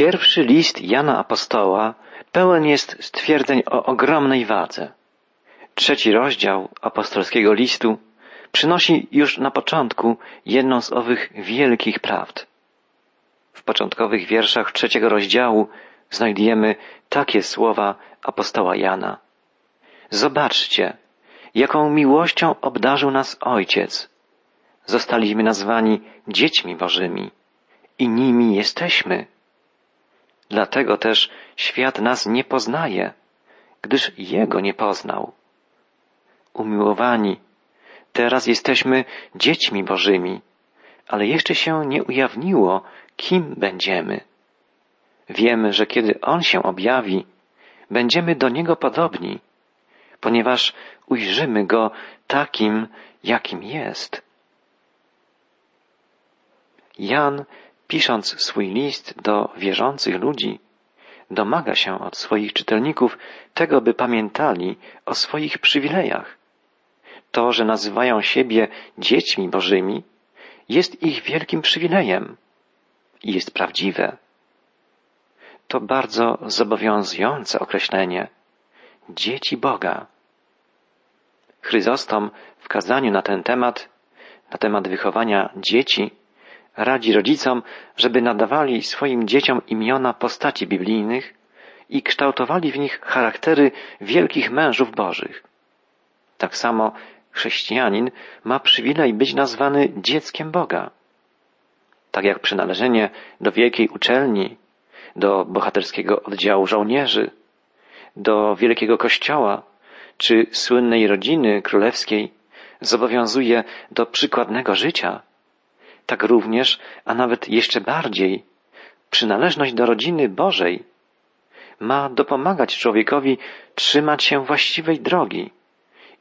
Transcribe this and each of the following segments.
Pierwszy list Jana Apostoła pełen jest stwierdzeń o ogromnej wadze. Trzeci rozdział apostolskiego listu przynosi już na początku jedną z owych wielkich prawd. W początkowych wierszach trzeciego rozdziału znajdujemy takie słowa apostoła Jana. Zobaczcie, jaką miłością obdarzył nas Ojciec. Zostaliśmy nazwani dziećmi Bożymi i nimi jesteśmy. Dlatego też świat nas nie poznaje, gdyż Jego nie poznał. Umiłowani, teraz jesteśmy dziećmi Bożymi, ale jeszcze się nie ujawniło, kim będziemy. Wiemy, że kiedy On się objawi, będziemy do Niego podobni, ponieważ ujrzymy Go takim, jakim jest. Jan, pisząc swój list do wierzących ludzi, domaga się od swoich czytelników tego, by pamiętali o swoich przywilejach. To, że nazywają siebie dziećmi Bożymi, jest ich wielkim przywilejem i jest prawdziwe. To bardzo zobowiązujące określenie dzieci Boga. Chryzostom w kazaniu na ten temat, na temat wychowania dzieci, radzi rodzicom, żeby nadawali swoim dzieciom imiona postaci biblijnych i kształtowali w nich charaktery wielkich mężów bożych. Tak samo chrześcijanin ma przywilej być nazwany dzieckiem Boga. Tak jak przynależenie do wielkiej uczelni, do bohaterskiego oddziału żołnierzy, do wielkiego kościoła czy słynnej rodziny królewskiej zobowiązuje do przykładnego życia, tak również, a nawet jeszcze bardziej, przynależność do rodziny Bożej ma dopomagać człowiekowi trzymać się właściwej drogi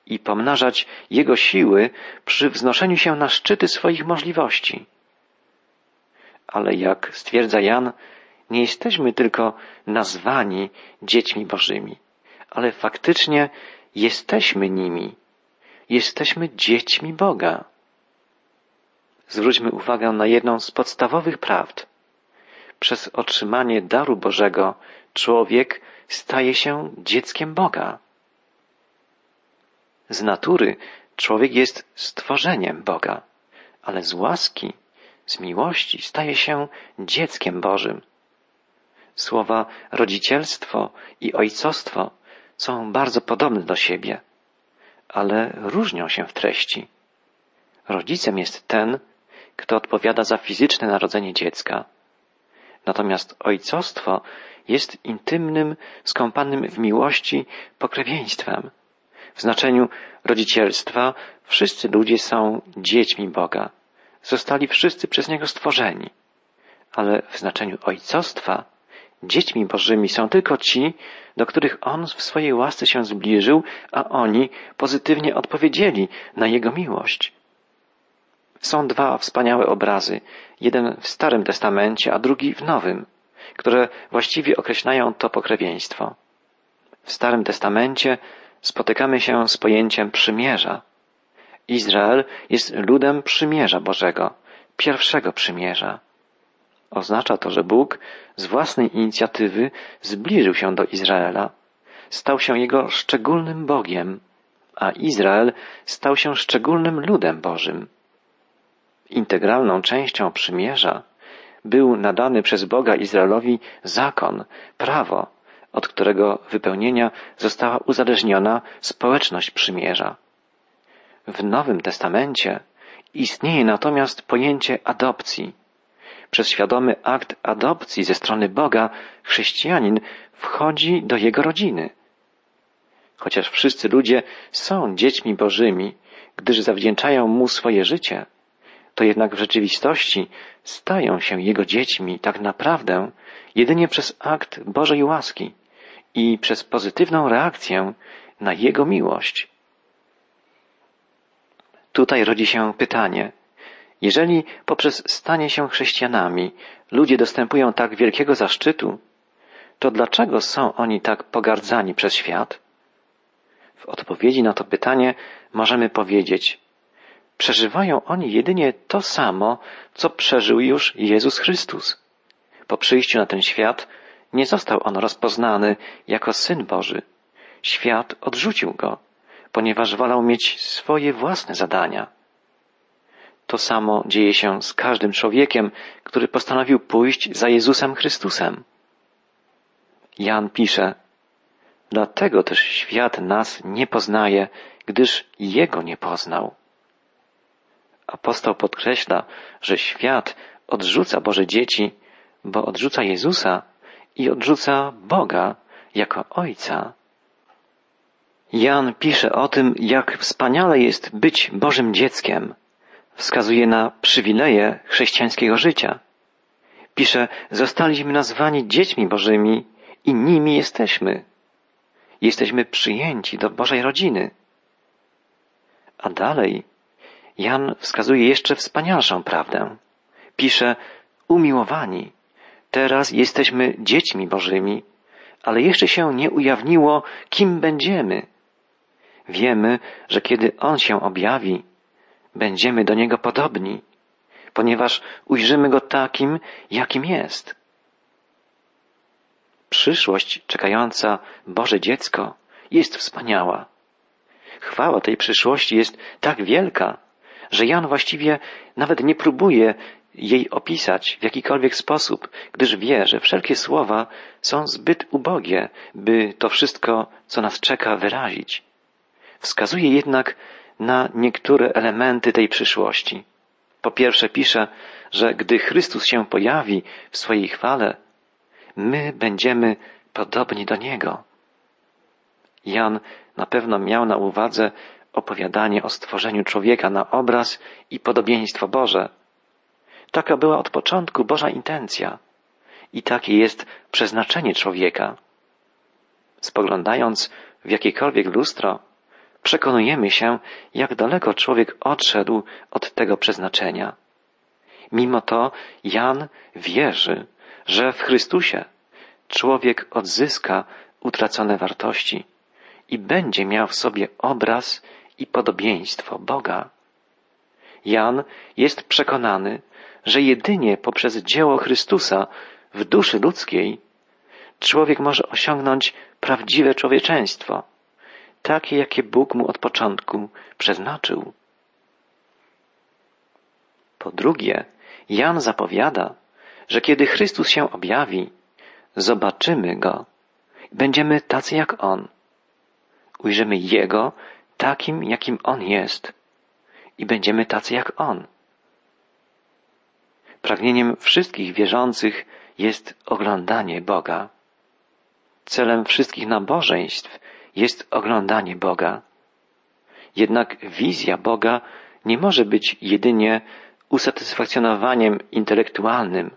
i pomnażać jego siły przy wznoszeniu się na szczyty swoich możliwości. Ale jak stwierdza Jan, nie jesteśmy tylko nazwani dziećmi Bożymi, ale faktycznie jesteśmy nimi. Jesteśmy dziećmi Boga. Zwróćmy uwagę na jedną z podstawowych prawd. Przez otrzymanie daru Bożego człowiek staje się dzieckiem Boga. Z natury człowiek jest stworzeniem Boga, ale z łaski, z miłości staje się dzieckiem Bożym. Słowa rodzicielstwo i ojcostwo są bardzo podobne do siebie, ale różnią się w treści. Rodzicem jest ten, kto odpowiada za fizyczne narodzenie dziecka. Natomiast ojcostwo jest intymnym, skąpanym w miłości pokrewieństwem. W znaczeniu rodzicielstwa wszyscy ludzie są dziećmi Boga. Zostali wszyscy przez Niego stworzeni. Ale w znaczeniu ojcostwa dziećmi Bożymi są tylko ci, do których On w swojej łasce się zbliżył, a oni pozytywnie odpowiedzieli na Jego miłość. Są dwa wspaniałe obrazy, jeden w Starym Testamencie, a drugi w Nowym, które właściwie określają to pokrewieństwo. W Starym Testamencie spotykamy się z pojęciem przymierza. Izrael jest ludem przymierza Bożego, pierwszego przymierza. Oznacza to, że Bóg z własnej inicjatywy zbliżył się do Izraela, stał się jego szczególnym Bogiem, a Izrael stał się szczególnym ludem Bożym. Integralną częścią przymierza był nadany przez Boga Izraelowi zakon, prawo, od którego wypełnienia została uzależniona społeczność przymierza. W Nowym Testamencie istnieje natomiast pojęcie adopcji. Przez świadomy akt adopcji ze strony Boga chrześcijanin wchodzi do jego rodziny. Chociaż wszyscy ludzie są dziećmi Bożymi, gdyż zawdzięczają mu swoje życie, to jednak w rzeczywistości stają się jego dziećmi tak naprawdę jedynie przez akt Bożej łaski i przez pozytywną reakcję na Jego miłość. Tutaj rodzi się pytanie, jeżeli poprzez stanie się chrześcijanami ludzie dostępują tak wielkiego zaszczytu, to dlaczego są oni tak pogardzani przez świat? W odpowiedzi na to pytanie możemy powiedzieć, przeżywają oni jedynie to samo, co przeżył już Jezus Chrystus. Po przyjściu na ten świat nie został on rozpoznany jako Syn Boży. Świat odrzucił go, ponieważ wolał mieć swoje własne zadania. To samo dzieje się z każdym człowiekiem, który postanowił pójść za Jezusem Chrystusem. Jan pisze, Dlatego też świat nas nie poznaje, gdyż Jego nie poznał. Apostoł podkreśla, że świat odrzuca Boże dzieci, bo odrzuca Jezusa i odrzuca Boga jako Ojca. Jan pisze o tym, jak wspaniale jest być Bożym dzieckiem. Wskazuje na przywileje chrześcijańskiego życia. Pisze, zostaliśmy nazwani dziećmi Bożymi i nimi jesteśmy. Jesteśmy przyjęci do Bożej rodziny. A dalej Jan wskazuje jeszcze wspanialszą prawdę. Pisze, umiłowani, teraz jesteśmy dziećmi Bożymi, ale jeszcze się nie ujawniło, kim będziemy. Wiemy, że kiedy On się objawi, będziemy do Niego podobni, ponieważ ujrzymy Go takim, jakim jest. Przyszłość czekająca Boże dziecko jest wspaniała. Chwała tej przyszłości jest tak wielka, że Jan właściwie nawet nie próbuje jej opisać w jakikolwiek sposób, gdyż wie, że wszelkie słowa są zbyt ubogie, by to wszystko, co nas czeka, wyrazić. Wskazuje jednak na niektóre elementy tej przyszłości. Po pierwsze pisze, że gdy Chrystus się pojawi w swojej chwale, my będziemy podobni do Niego. Jan na pewno miał na uwadze opowiadanie o stworzeniu człowieka na obraz i podobieństwo Boże. Taka była od początku Boża intencja i takie jest przeznaczenie człowieka. Spoglądając w jakiekolwiek lustro, przekonujemy się, jak daleko człowiek odszedł od tego przeznaczenia. Mimo to Jan wierzy, że w Chrystusie człowiek odzyska utracone wartości i będzie miał w sobie obraz i podobieństwo Boga. Jan jest przekonany, że jedynie poprzez dzieło Chrystusa w duszy ludzkiej człowiek może osiągnąć prawdziwe człowieczeństwo, takie jakie Bóg mu od początku przeznaczył. Po drugie, Jan zapowiada, że kiedy Chrystus się objawi, zobaczymy Go, będziemy tacy jak On. Ujrzymy Jego takim, jakim On jest i będziemy tacy jak On. Pragnieniem wszystkich wierzących jest oglądanie Boga. Celem wszystkich nabożeństw jest oglądanie Boga. Jednak wizja Boga nie może być jedynie usatysfakcjonowaniem intelektualnym.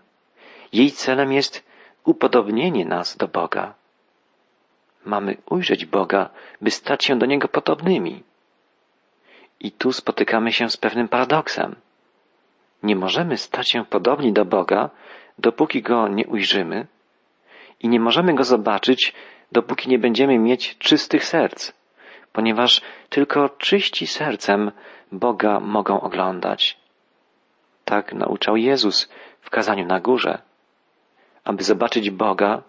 Jej celem jest upodobnienie nas do Boga. Mamy ujrzeć Boga, by stać się do Niego podobnymi. I tu spotykamy się z pewnym paradoksem. Nie możemy stać się podobni do Boga, dopóki Go nie ujrzymy i nie możemy Go zobaczyć, dopóki nie będziemy mieć czystych serc, ponieważ tylko czyści sercem Boga mogą oglądać. Tak nauczał Jezus w kazaniu na górze. Aby zobaczyć Boga,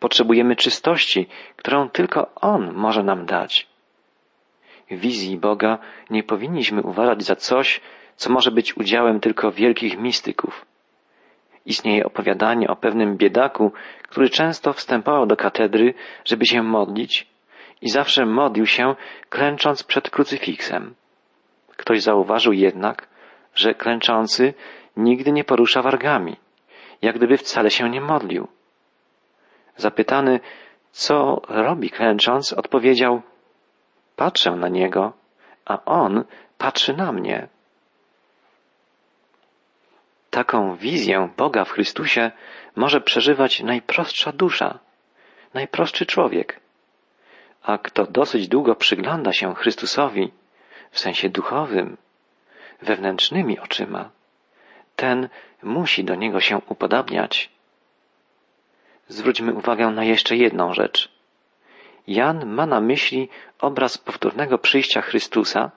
potrzebujemy czystości, którą tylko On może nam dać. Wizji Boga nie powinniśmy uważać za coś, co może być udziałem tylko wielkich mistyków. Istnieje opowiadanie o pewnym biedaku, który często wstępował do katedry, żeby się modlić i zawsze modlił się, klęcząc przed krucyfiksem. Ktoś zauważył jednak, że klęczący nigdy nie porusza wargami, jak gdyby wcale się nie modlił. Zapytany, co robi klęcząc, odpowiedział, patrzę na niego, a on patrzy na mnie. Taką wizję Boga w Chrystusie może przeżywać najprostsza dusza, najprostszy człowiek. A kto dosyć długo przygląda się Chrystusowi w sensie duchowym, wewnętrznymi oczyma, ten musi do niego się upodabniać. Zwróćmy uwagę na jeszcze jedną rzecz. Jan ma na myśli obraz powtórnego przyjścia Chrystusa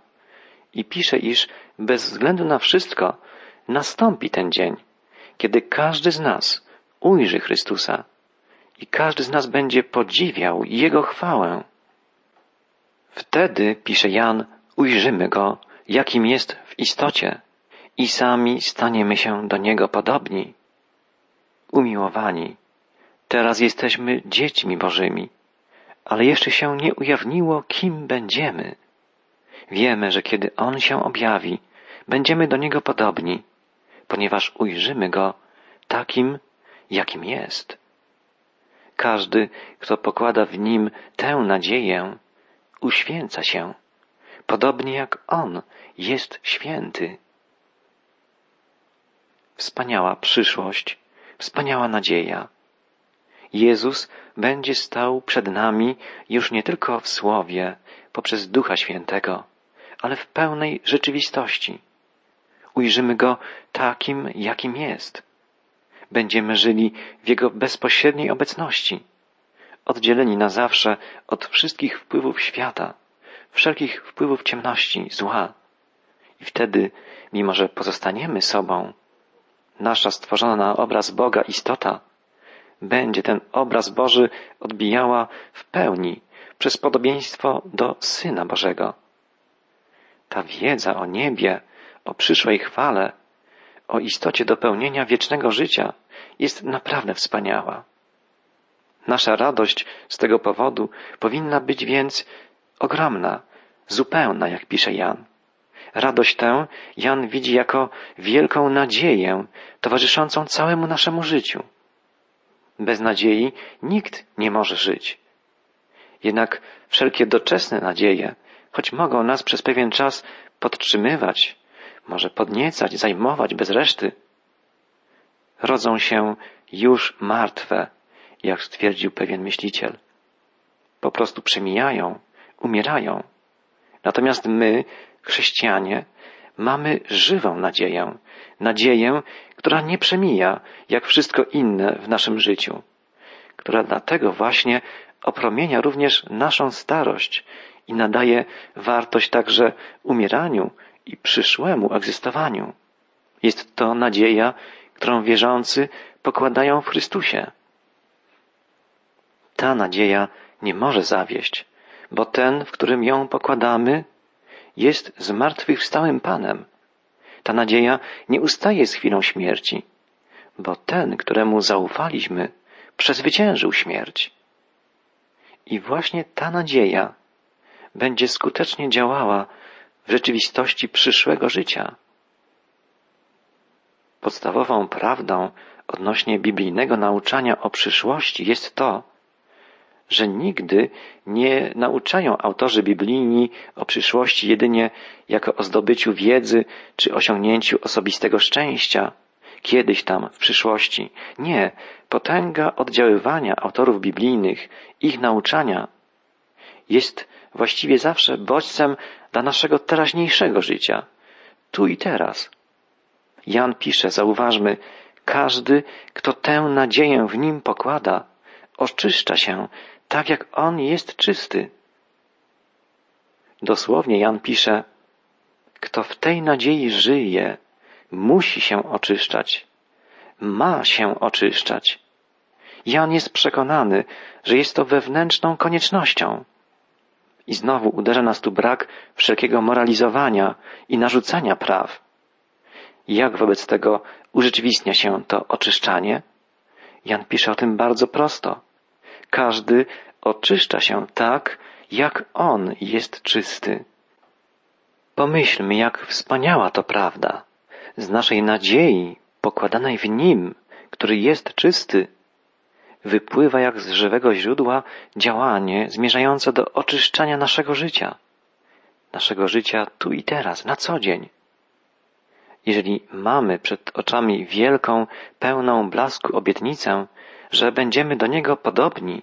i pisze, iż bez względu na wszystko nastąpi ten dzień, kiedy każdy z nas ujrzy Chrystusa i każdy z nas będzie podziwiał Jego chwałę. Wtedy, pisze Jan, ujrzymy Go, jakim jest w istocie i sami staniemy się do Niego podobni. Umiłowani, teraz jesteśmy dziećmi Bożymi, ale jeszcze się nie ujawniło, kim będziemy. Wiemy, że kiedy On się objawi, będziemy do Niego podobni, ponieważ ujrzymy Go takim, jakim jest. Każdy, kto pokłada w Nim tę nadzieję, uświęca się, podobnie jak On jest święty. Wspaniała przyszłość, wspaniała nadzieja. Jezus będzie stał przed nami już nie tylko w Słowie, poprzez Ducha Świętego, ale w pełnej rzeczywistości. Ujrzymy Go takim, jakim jest. Będziemy żyli w Jego bezpośredniej obecności, oddzieleni na zawsze od wszystkich wpływów świata, wszelkich wpływów ciemności, zła. I wtedy, mimo że pozostaniemy sobą, nasza stworzona na obraz Boga istota będzie ten obraz Boży odbijała w pełni przez podobieństwo do Syna Bożego. Ta wiedza o niebie, o przyszłej chwale, o istocie dopełnienia wiecznego życia jest naprawdę wspaniała. Nasza radość z tego powodu powinna być więc ogromna, zupełna, jak pisze Jan. Radość tę Jan widzi jako wielką nadzieję towarzyszącą całemu naszemu życiu. Bez nadziei nikt nie może żyć. Jednak wszelkie doczesne nadzieje, choć mogą nas przez pewien czas podtrzymywać, może podniecać, zajmować bez reszty, rodzą się już martwe, jak stwierdził pewien myśliciel. Po prostu przemijają, umierają. Natomiast my, chrześcijanie, mamy żywą nadzieję, nadzieję, która nie przemija, jak wszystko inne w naszym życiu, która dlatego właśnie opromienia również naszą starość i nadaje wartość także umieraniu i przyszłemu egzystowaniu. Jest to nadzieja, którą wierzący pokładają w Chrystusie. Ta nadzieja nie może zawieść, bo ten, w którym ją pokładamy, jest zmartwychwstałym Panem. Ta nadzieja nie ustaje z chwilą śmierci, bo ten, któremu zaufaliśmy, przezwyciężył śmierć. I właśnie ta nadzieja będzie skutecznie działała w rzeczywistości przyszłego życia. Podstawową prawdą odnośnie biblijnego nauczania o przyszłości jest to, że nigdy nie nauczają autorzy biblijni o przyszłości jedynie jako o zdobyciu wiedzy czy osiągnięciu osobistego szczęścia, kiedyś tam w przyszłości. Nie, potęga oddziaływania autorów biblijnych, ich nauczania jest właściwie zawsze bodźcem dla naszego teraźniejszego życia, tu i teraz. Jan pisze, zauważmy, każdy, kto tę nadzieję w nim pokłada, oczyszcza się tak jak On jest czysty. Dosłownie Jan pisze, kto w tej nadziei żyje, musi się oczyszczać, ma się oczyszczać. Jan jest przekonany, że jest to wewnętrzną koniecznością. I znowu uderza nas tu brak wszelkiego moralizowania i narzucania praw. Jak wobec tego urzeczywistnia się to oczyszczanie? Jan pisze o tym bardzo prosto. Każdy oczyszcza się tak, jak On jest czysty. Pomyślmy, jak wspaniała to prawda. Z naszej nadziei, pokładanej w Nim, który jest czysty, wypływa jak z żywego źródła działanie zmierzające do oczyszczania naszego życia, naszego życia tu i teraz, na co dzień. Jeżeli mamy przed oczami wielką, pełną blasku obietnicę, że będziemy do Niego podobni,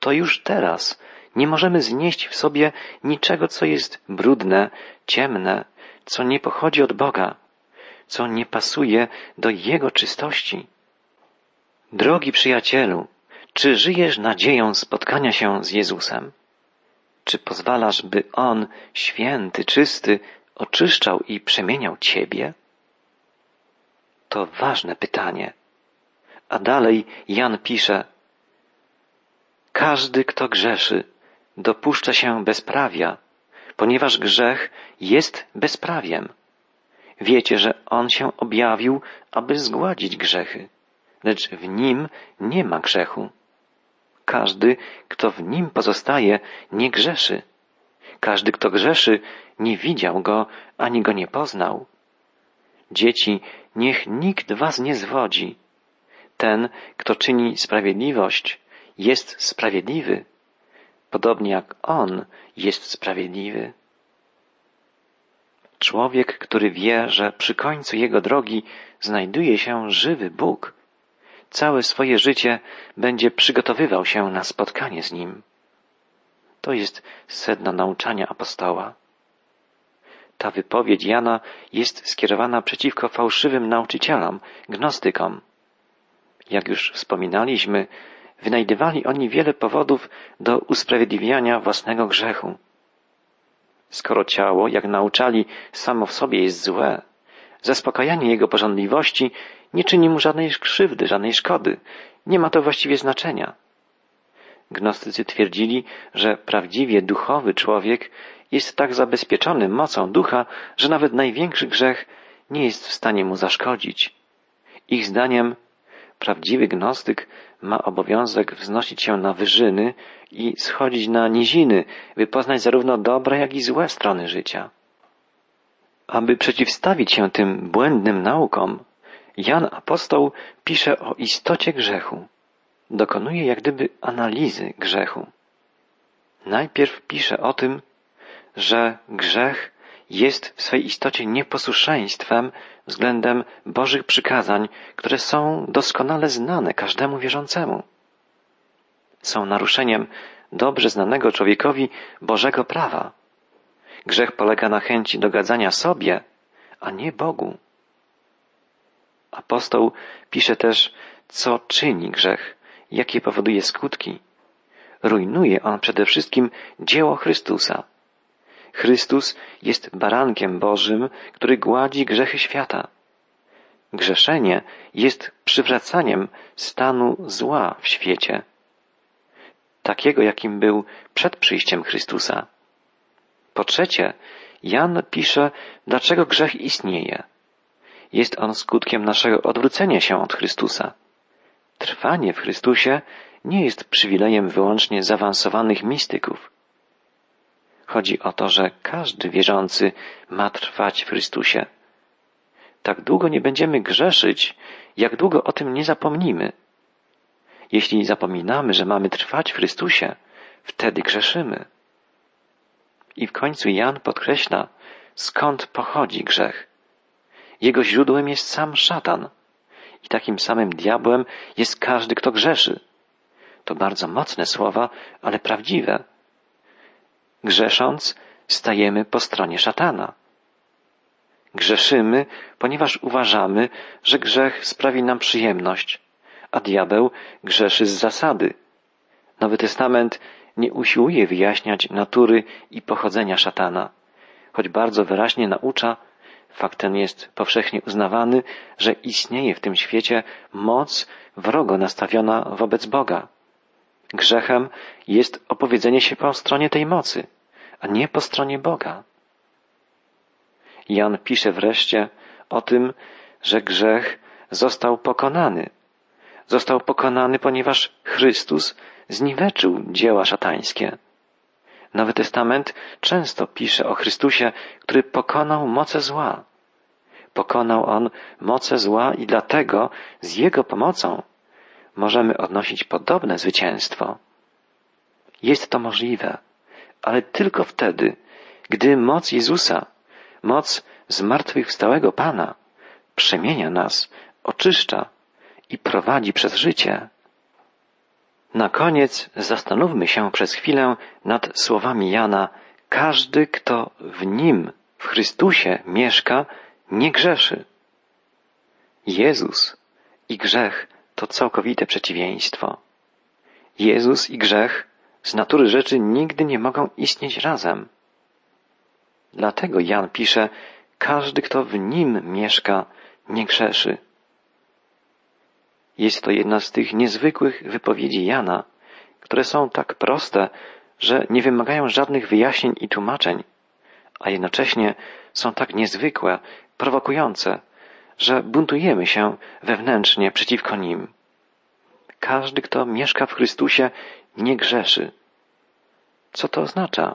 to już teraz nie możemy znieść w sobie niczego, co jest brudne, ciemne, co nie pochodzi od Boga, co nie pasuje do Jego czystości. Drogi przyjacielu, czy żyjesz nadzieją spotkania się z Jezusem? Czy pozwalasz, by On, święty, czysty, oczyszczał i przemieniał Ciebie? To ważne pytanie. A dalej Jan pisze, każdy, kto grzeszy, dopuszcza się bezprawia, ponieważ grzech jest bezprawiem. Wiecie, że On się objawił, aby zgładzić grzechy, lecz w Nim nie ma grzechu. Każdy, kto w Nim pozostaje, nie grzeszy. Każdy, kto grzeszy, nie widział Go, ani Go nie poznał. Dzieci, niech nikt was nie zwodzi. Ten, kto czyni sprawiedliwość, jest sprawiedliwy, podobnie jak On jest sprawiedliwy. Człowiek, który wie, że przy końcu jego drogi znajduje się żywy Bóg, całe swoje życie będzie przygotowywał się na spotkanie z Nim. To jest sedno nauczania apostoła. Ta wypowiedź Jana jest skierowana przeciwko fałszywym nauczycielom, gnostykom. Jak już wspominaliśmy, wynajdywali oni wiele powodów do usprawiedliwiania własnego grzechu. Skoro ciało, jak nauczali, samo w sobie jest złe, zaspokajanie jego porządliwości nie czyni mu żadnej krzywdy, żadnej szkody. Nie ma to właściwie znaczenia. Gnostycy twierdzili, że prawdziwie duchowy człowiek jest tak zabezpieczony mocą ducha, że nawet największy grzech nie jest w stanie mu zaszkodzić. Ich zdaniem prawdziwy gnostyk ma obowiązek wznosić się na wyżyny i schodzić na niziny, by poznać zarówno dobre, jak i złe strony życia. Aby przeciwstawić się tym błędnym naukom, Jan Apostoł pisze o istocie grzechu. Dokonuje jak gdyby analizy grzechu. Najpierw pisze o tym, że grzech jest w swej istocie nieposłuszeństwem względem Bożych przykazań, które są doskonale znane każdemu wierzącemu. Są naruszeniem dobrze znanego człowiekowi Bożego prawa. Grzech polega na chęci dogadzania sobie, a nie Bogu. Apostoł pisze też, co czyni grzech, jakie powoduje skutki. Rujnuje on przede wszystkim dzieło Chrystusa. Chrystus jest barankiem Bożym, który gładzi grzechy świata. Grzeszenie jest przywracaniem stanu zła w świecie, takiego jakim był przed przyjściem Chrystusa. Po trzecie, Jan pisze, dlaczego grzech istnieje. Jest on skutkiem naszego odwrócenia się od Chrystusa. Trwanie w Chrystusie nie jest przywilejem wyłącznie zaawansowanych mistyków. Chodzi o to, że każdy wierzący ma trwać w Chrystusie. Tak długo nie będziemy grzeszyć, jak długo o tym nie zapomnimy. Jeśli zapominamy, że mamy trwać w Chrystusie, wtedy grzeszymy. I w końcu Jan podkreśla, skąd pochodzi grzech. Jego źródłem jest sam szatan. I takim samym diabłem jest każdy, kto grzeszy. To bardzo mocne słowa, ale prawdziwe. Grzesząc, stajemy po stronie szatana. Grzeszymy, ponieważ uważamy, że grzech sprawi nam przyjemność, a diabeł grzeszy z zasady. Nowy Testament nie usiłuje wyjaśniać natury i pochodzenia szatana, choć bardzo wyraźnie naucza, fakt ten jest powszechnie uznawany, że istnieje w tym świecie moc wrogo nastawiona wobec Boga. Grzechem jest opowiedzenie się po stronie tej mocy, a nie po stronie Boga. Jan pisze wreszcie o tym, że grzech został pokonany. Został pokonany, ponieważ Chrystus zniweczył dzieła szatańskie. Nowy Testament często pisze o Chrystusie, który pokonał moce zła. Pokonał on moce zła i dlatego z Jego pomocą możemy odnosić podobne zwycięstwo. Jest to możliwe, ale tylko wtedy, gdy moc Jezusa, moc zmartwychwstałego Pana przemienia nas, oczyszcza i prowadzi przez życie. Na koniec zastanówmy się przez chwilę nad słowami Jana każdy, kto w nim, w Chrystusie mieszka, nie grzeszy. Jezus i grzech to całkowite przeciwieństwo. Jezus i grzech z natury rzeczy nigdy nie mogą istnieć razem. Dlatego Jan pisze, każdy, kto w nim mieszka, nie grzeszy. Jest to jedna z tych niezwykłych wypowiedzi Jana, które są tak proste, że nie wymagają żadnych wyjaśnień i tłumaczeń, a jednocześnie są tak niezwykłe, prowokujące, że buntujemy się wewnętrznie przeciwko nim. Każdy, kto mieszka w Chrystusie, nie grzeszy. Co to oznacza?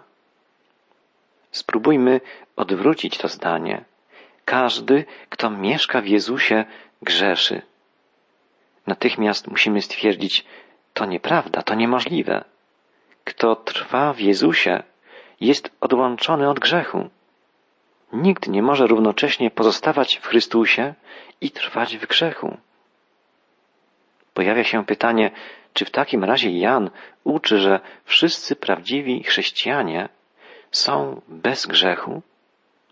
Spróbujmy odwrócić to zdanie. Każdy, kto mieszka w Jezusie, grzeszy. Natychmiast musimy stwierdzić, to nieprawda, to niemożliwe. Kto trwa w Jezusie, jest odłączony od grzechu. Nikt nie może równocześnie pozostawać w Chrystusie i trwać w grzechu. Pojawia się pytanie, czy w takim razie Jan uczy, że wszyscy prawdziwi chrześcijanie są bez grzechu,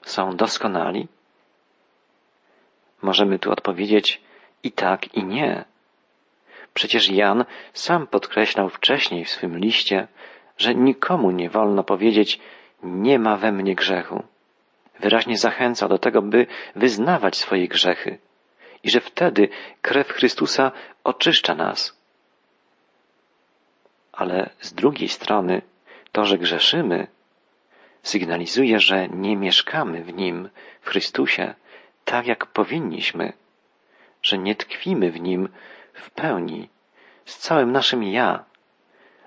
są doskonali? Możemy tu odpowiedzieć i tak, i nie. Przecież Jan sam podkreślał wcześniej w swym liście, że nikomu nie wolno powiedzieć nie ma we mnie grzechu. Wyraźnie zachęcał do tego, by wyznawać swoje grzechy i że wtedy krew Chrystusa oczyszcza nas. Ale z drugiej strony to, że grzeszymy, sygnalizuje, że nie mieszkamy w Nim, w Chrystusie, tak jak powinniśmy, że nie tkwimy w Nim w pełni, z całym naszym ja,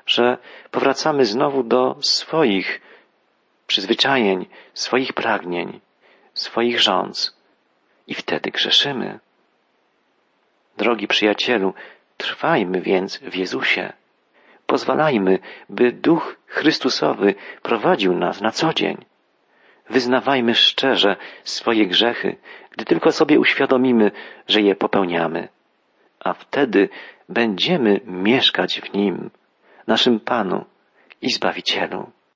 że powracamy znowu do swoich przyzwyczajeń, swoich pragnień, swoich rządz i wtedy grzeszymy. Drogi przyjacielu, trwajmy więc w Jezusie. Pozwalajmy, by Duch Chrystusowy prowadził nas na co dzień. Wyznawajmy szczerze swoje grzechy, gdy tylko sobie uświadomimy, że je popełniamy. A wtedy będziemy mieszkać w Nim, naszym Panu i Zbawicielu.